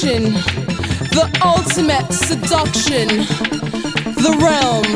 the ultimate seduction, the realm.